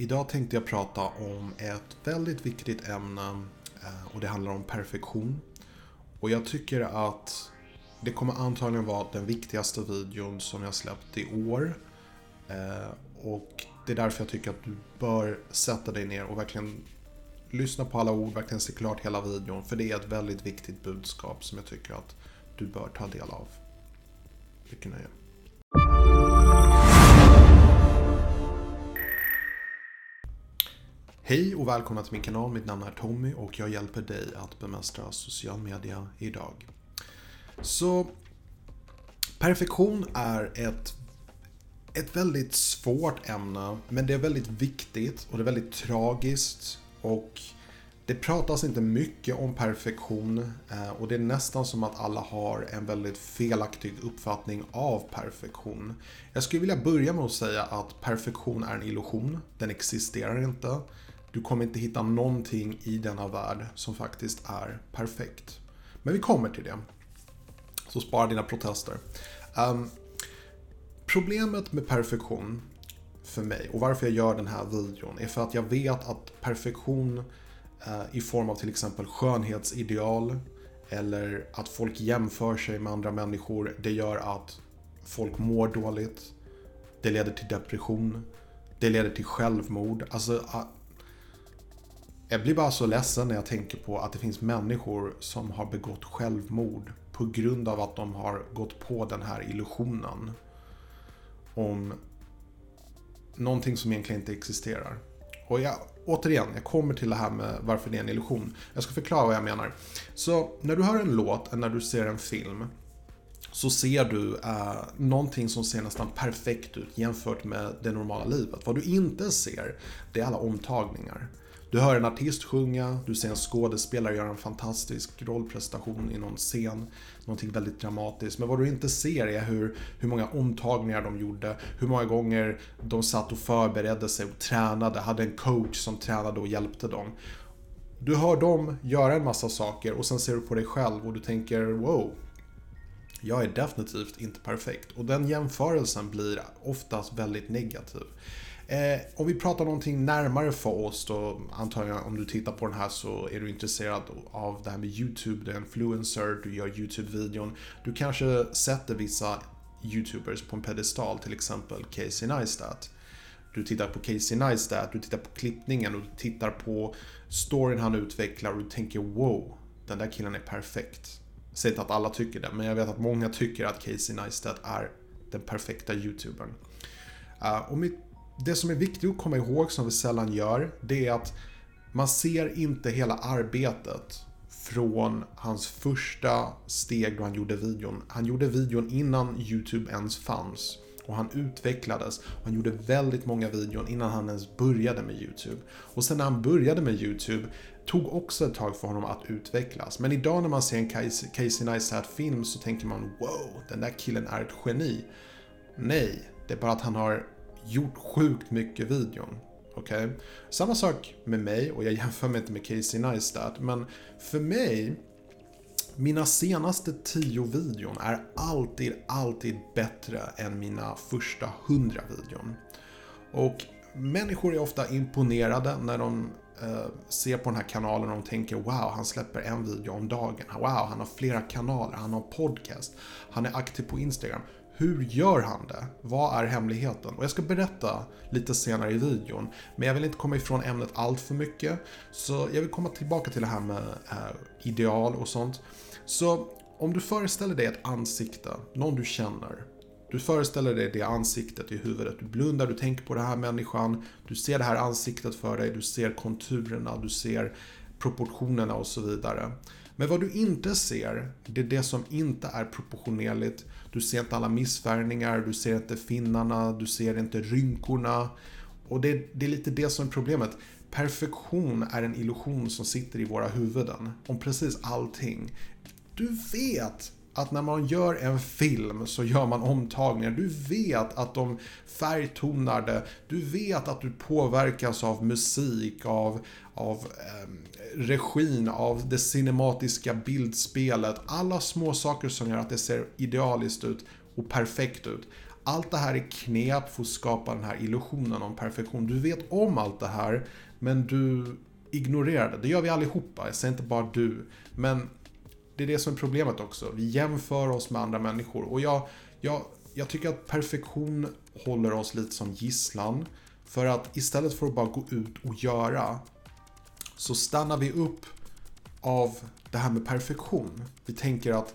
Idag tänkte jag prata om ett väldigt viktigt ämne eh, och det handlar om perfektion. Och jag tycker att det kommer antagligen vara den viktigaste videon som jag släppt i år. Eh, och det är därför jag tycker att du bör sätta dig ner och verkligen lyssna på alla ord, verkligen se klart hela videon. För det är ett väldigt viktigt budskap som jag tycker att du bör ta del av. Mycket nöje. Hej och välkomna till min kanal. Mitt namn är Tommy och jag hjälper dig att bemästra social media idag. Så perfektion är ett, ett väldigt svårt ämne, men det är väldigt viktigt och det är väldigt tragiskt och det pratas inte mycket om perfektion eh, och det är nästan som att alla har en väldigt felaktig uppfattning av perfektion. Jag skulle vilja börja med att säga att perfektion är en illusion. Den existerar inte. Du kommer inte hitta någonting i denna värld som faktiskt är perfekt. Men vi kommer till det. Så spara dina protester. Um, problemet med perfektion för mig och varför jag gör den här videon är för att jag vet att perfektion uh, i form av till exempel skönhetsideal eller att folk jämför sig med andra människor, det gör att folk mår dåligt. Det leder till depression. Det leder till självmord. Alltså, ah, jag blir bara så ledsen när jag tänker på att det finns människor som har begått självmord på grund av att de har gått på den här illusionen. Om någonting som egentligen inte existerar. Och jag, återigen, jag kommer till det här med varför det är en illusion. Jag ska förklara vad jag menar. Så när du hör en låt, eller när du ser en film, så ser du eh, någonting som ser nästan perfekt ut jämfört med det normala livet. Vad du inte ser, det är alla omtagningar. Du hör en artist sjunga, du ser en skådespelare göra en fantastisk rollprestation i någon scen, någonting väldigt dramatiskt. Men vad du inte ser är hur, hur många omtagningar de gjorde, hur många gånger de satt och förberedde sig och tränade, hade en coach som tränade och hjälpte dem. Du hör dem göra en massa saker och sen ser du på dig själv och du tänker wow, jag är definitivt inte perfekt. Och den jämförelsen blir oftast väldigt negativ. Eh, om vi pratar någonting närmare för oss då antar jag om du tittar på den här så är du intresserad av det här med YouTube, du är influencer, du gör YouTube-videon. Du kanske sätter vissa YouTubers på en pedestal, till exempel Casey Neistat. Du tittar på Casey Neistat, du tittar på klippningen och du tittar på storyn han utvecklar och du tänker wow, den där killen är perfekt. Jag säger inte att alla tycker det, men jag vet att många tycker att Casey Neistat är den perfekta YouTubern. Uh, och mitt det som är viktigt att komma ihåg, som vi sällan gör, det är att man ser inte hela arbetet från hans första steg då han gjorde videon. Han gjorde videon innan YouTube ens fanns. Och han utvecklades. Och han gjorde väldigt många videon innan han ens började med YouTube. Och sen när han började med YouTube tog också ett tag för honom att utvecklas. Men idag när man ser en Casey, Neistat-film så tänker man wow, den där killen är ett geni. Nej, det är bara att han har gjort sjukt mycket videon. Okej? Okay? Samma sak med mig och jag jämför mig inte med Casey Neistat men för mig mina senaste tio videon är alltid, alltid bättre än mina första hundra videon. Och människor är ofta imponerade när de eh, ser på den här kanalen och de tänker wow, han släpper en video om dagen. Wow, han har flera kanaler, han har podcast, han är aktiv på Instagram. Hur gör han det? Vad är hemligheten? Och jag ska berätta lite senare i videon. Men jag vill inte komma ifrån ämnet allt för mycket. Så jag vill komma tillbaka till det här med eh, ideal och sånt. Så om du föreställer dig ett ansikte, någon du känner. Du föreställer dig det ansiktet i huvudet. Du blundar, du tänker på den här människan. Du ser det här ansiktet för dig. Du ser konturerna, du ser proportionerna och så vidare. Men vad du inte ser, det är det som inte är proportionerligt. Du ser inte alla missfärgningar, du ser inte finnarna, du ser inte rynkorna. Och det, det är lite det som är problemet. Perfektion är en illusion som sitter i våra huvuden om precis allting. Du vet att när man gör en film så gör man omtagningar. Du vet att de färgtonar det. Du vet att du påverkas av musik, av, av eh, regin, av det cinematiska bildspelet. Alla små saker som gör att det ser idealiskt ut och perfekt ut. allt det här är knep för att skapa den här illusionen om perfektion. Du vet om allt det här, men du ignorerar det. Det gör vi allihopa, jag säger inte bara du. Men det är det som är problemet också. Vi jämför oss med andra människor. Och jag, jag, jag tycker att perfektion håller oss lite som gisslan. För att istället för att bara gå ut och göra, så stannar vi upp av det här med perfektion. Vi tänker att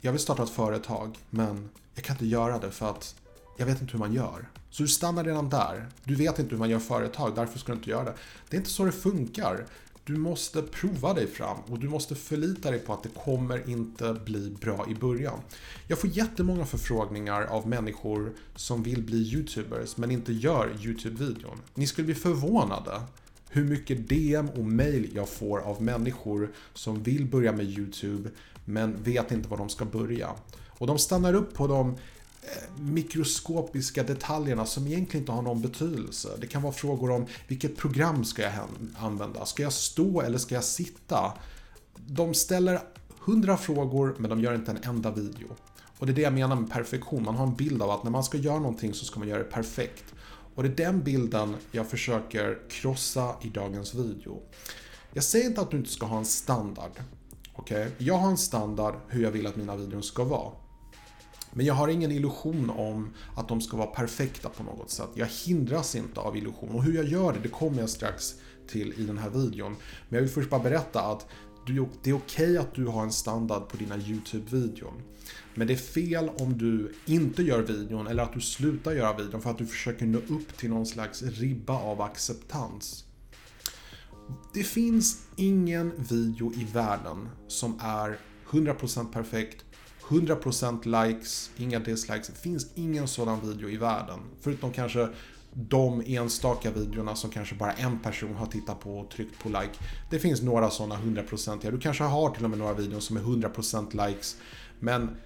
jag vill starta ett företag, men jag kan inte göra det för att jag vet inte hur man gör. Så du stannar redan där. Du vet inte hur man gör företag, därför ska du inte göra det. Det är inte så det funkar. Du måste prova dig fram och du måste förlita dig på att det kommer inte bli bra i början. Jag får jättemånga förfrågningar av människor som vill bli YouTubers men inte gör YouTube-videon. Ni skulle bli förvånade hur mycket DM och mail jag får av människor som vill börja med YouTube men vet inte var de ska börja. Och de stannar upp på de mikroskopiska detaljerna som egentligen inte har någon betydelse. Det kan vara frågor om vilket program ska jag använda? Ska jag stå eller ska jag sitta? De ställer hundra frågor men de gör inte en enda video. Och det är det jag menar med perfektion. Man har en bild av att när man ska göra någonting så ska man göra det perfekt. Och det är den bilden jag försöker krossa i dagens video. Jag säger inte att du inte ska ha en standard. Okej? Okay? Jag har en standard hur jag vill att mina videor ska vara. Men jag har ingen illusion om att de ska vara perfekta på något sätt. Jag hindras inte av illusion. Och hur jag gör det, det kommer jag strax till i den här videon. Men jag vill först bara berätta att det är okej okay att du har en standard på dina YouTube-videon. Men det är fel om du inte gör videon eller att du slutar göra videon för att du försöker nå upp till någon slags ribba av acceptans. Det finns ingen video i världen som är 100% perfekt, 100% likes, inga dislikes. Det finns ingen sådan video i världen. Förutom kanske de enstaka videorna som kanske bara en person har tittat på och tryckt på like. Det finns några sådana 100%iga. Du kanske har till och med några videor som är 100% likes. Men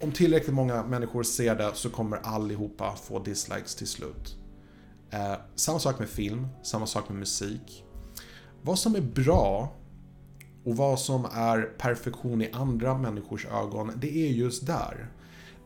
om tillräckligt många människor ser det så kommer allihopa få dislikes till slut. Eh, samma sak med film, samma sak med musik. Vad som är bra och vad som är perfektion i andra människors ögon, det är just där.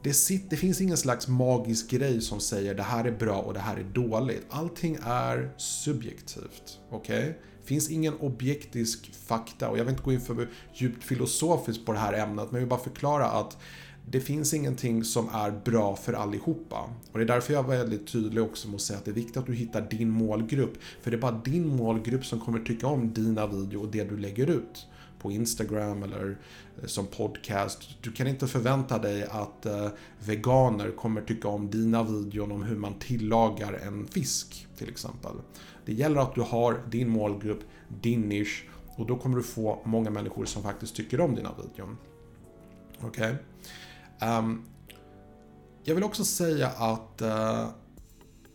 Det, sitter, det, finns ingen slags magisk grej som säger det här är bra och det här är dåligt. Allting är subjektivt. Okej? Okay? finns ingen objektisk fakta och jag vill inte gå in för djupt filosofiskt på det här ämnet men jag vill bara förklara att det finns ingenting som är bra för allihopa. Och det är därför jag var väldigt tydlig också med att säga att det är viktigt att du hittar din målgrupp. För det är bara din målgrupp som kommer tycka om dina videor och det du lägger ut. På Instagram eller eh, som podcast. Du kan inte förvänta dig att eh, veganer kommer tycka om dina videor om hur man tillagar en fisk till exempel. Det gäller att du har din målgrupp, din nisch och då kommer du få många människor som faktiskt tycker om dina videor. Okej? Okay? Um, jag vill också säga att uh,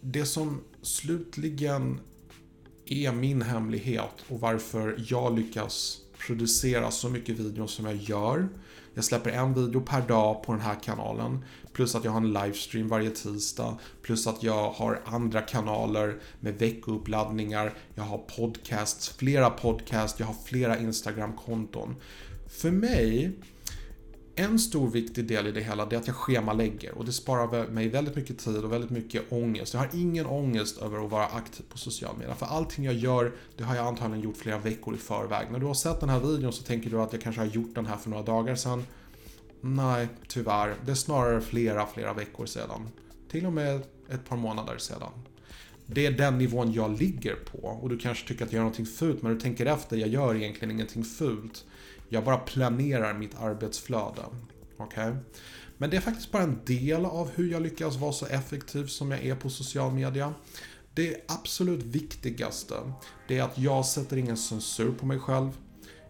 det som slutligen är min hemlighet och varför jag lyckas producera så mycket videor som jag gör. Jag släpper en video per dag på den här kanalen. Plus att jag har en livestream varje tisdag. Plus att jag har andra kanaler med veckouppladdningar. Jag har podcasts, flera podcasts, jag har flera Instagram-konton. För mig en stor viktig del i det hela är att jag schemalägger och det sparar mig väldigt mycket tid och väldigt mycket ångest. Jag har ingen ångest över att vara aktiv på social media. För allting jag gör, det har jag antagligen gjort flera veckor i förväg. När du har sett den här videon så tänker du att jag kanske har gjort den här för några dagar sedan. Nej, tyvärr. Det är snarare flera, flera veckor sedan. Till och med ett par månader sedan. Det är den nivån jag ligger på och du kanske tycker att jag gör någonting fult men du tänker efter, jag gör egentligen ingenting fult. Jag bara planerar mitt arbetsflöde. Okay? Men det är faktiskt bara en del av hur jag lyckas vara så effektiv som jag är på social media. Det absolut viktigaste, det är att jag sätter ingen censur på mig själv.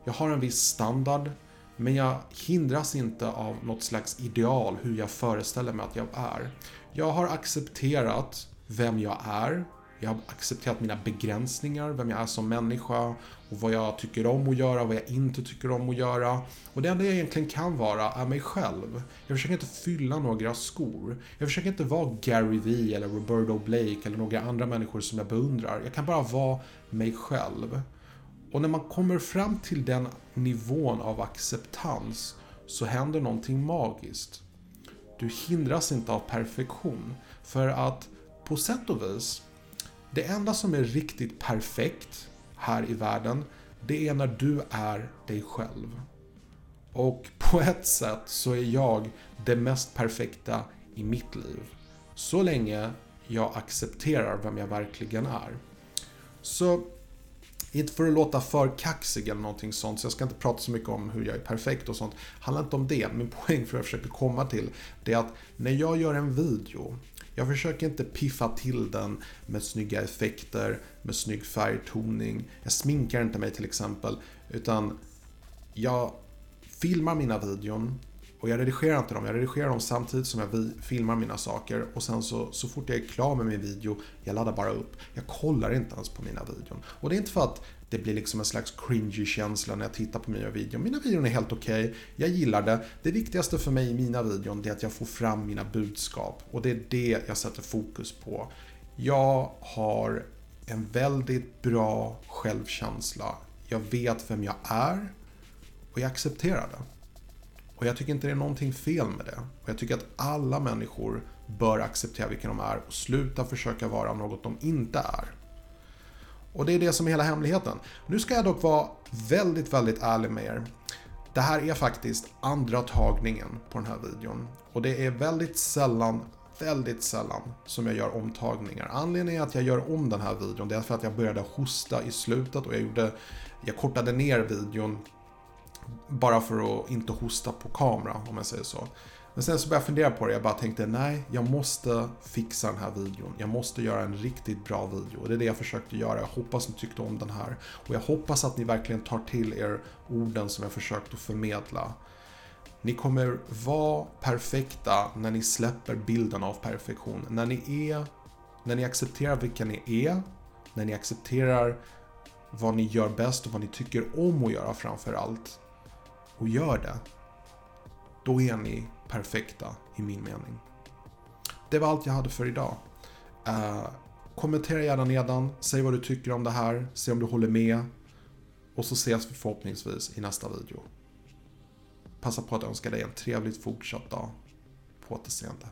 Jag har en viss standard, men jag hindras inte av något slags ideal hur jag föreställer mig att jag är. Jag har accepterat vem jag är jag har accepterat mina begränsningar, vem jag är som människa och vad jag tycker om att göra, vad jag inte tycker om att göra. Och det enda jag egentligen kan vara är mig själv. Jag försöker inte fylla några skor. Jag försöker inte vara Gary Vee eller Roberto Blake eller några andra människor som jag beundrar. Jag kan bara vara mig själv. Och när man kommer fram till den nivån av acceptans så händer någonting magiskt. du hindras inte av perfektion. För att på sätt och vis, det enda som är riktigt perfekt här i världen, det är när du är dig själv. Och på ett sätt så är jag det mest perfekta i mitt liv. Så länge jag accepterar vem jag verkligen är. Så inte för att låta för kaxig eller någonting sånt, så jag ska inte prata så mycket om hur jag är perfekt och sånt. Det handlar inte om det. Min poäng för jag försöker komma till, det är att när jag gör en video, jag försöker inte piffa till den med snygga effekter, med snygg färgtoning. Jag sminkar inte mig till exempel, utan jag filmar mina videon och jag redigerar inte dem, jag redigerar dem samtidigt som jag filmar mina saker och sen så, så fort jag är klar med min video, jag laddar bara upp. Jag kollar inte ens på mina videon. Och det är inte för att det blir liksom en slags cringy känsla när jag tittar på mina videor. Mina videor är helt okej, okay. jag gillar det. Det viktigaste för mig i mina videon är att jag får fram mina budskap och det är det jag sätter fokus på. Jag har en väldigt bra självkänsla. Jag vet vem jag är och jag accepterar det. Och jag tycker inte det är någonting fel med det. Och jag tycker att alla människor bör acceptera vilka de är och sluta försöka vara något de inte är. Och det är det som är hela hemligheten. Nu ska jag dock vara väldigt, väldigt ärlig med er. Det här är faktiskt andra tagningen på den här videon. Och det är väldigt sällan, väldigt sällan som jag gör omtagningar. Anledningen att jag gör om den här videon det är för att jag började hosta i slutet och jag gjorde jag kortade ner videon bara för att inte hosta på kamera, om jag säger så. Men sen så började jag fundera på det, jag bara tänkte nej, jag måste fixa den här videon. Jag måste göra en riktigt bra video. Och det är det jag försökte göra. Jag hoppas ni tyckte om den här. Och jag hoppas att ni verkligen tar till er orden som jag försökt att förmedla. Ni kommer vara perfekta när ni släpper bilden av perfektion. När ni är, när ni accepterar vilka ni är, när ni accepterar vad ni gör bäst och vad ni tycker om att göra framför allt och gör det, då är ni perfekta i min mening. Det var allt jag hade för idag. Uh, kommentera gärna nedan, säg vad du tycker om det här, se om du håller med. Och så ses vi förhoppningsvis i nästa video. Passa på att önska dig en trevligt fortsatt dag. På återseende.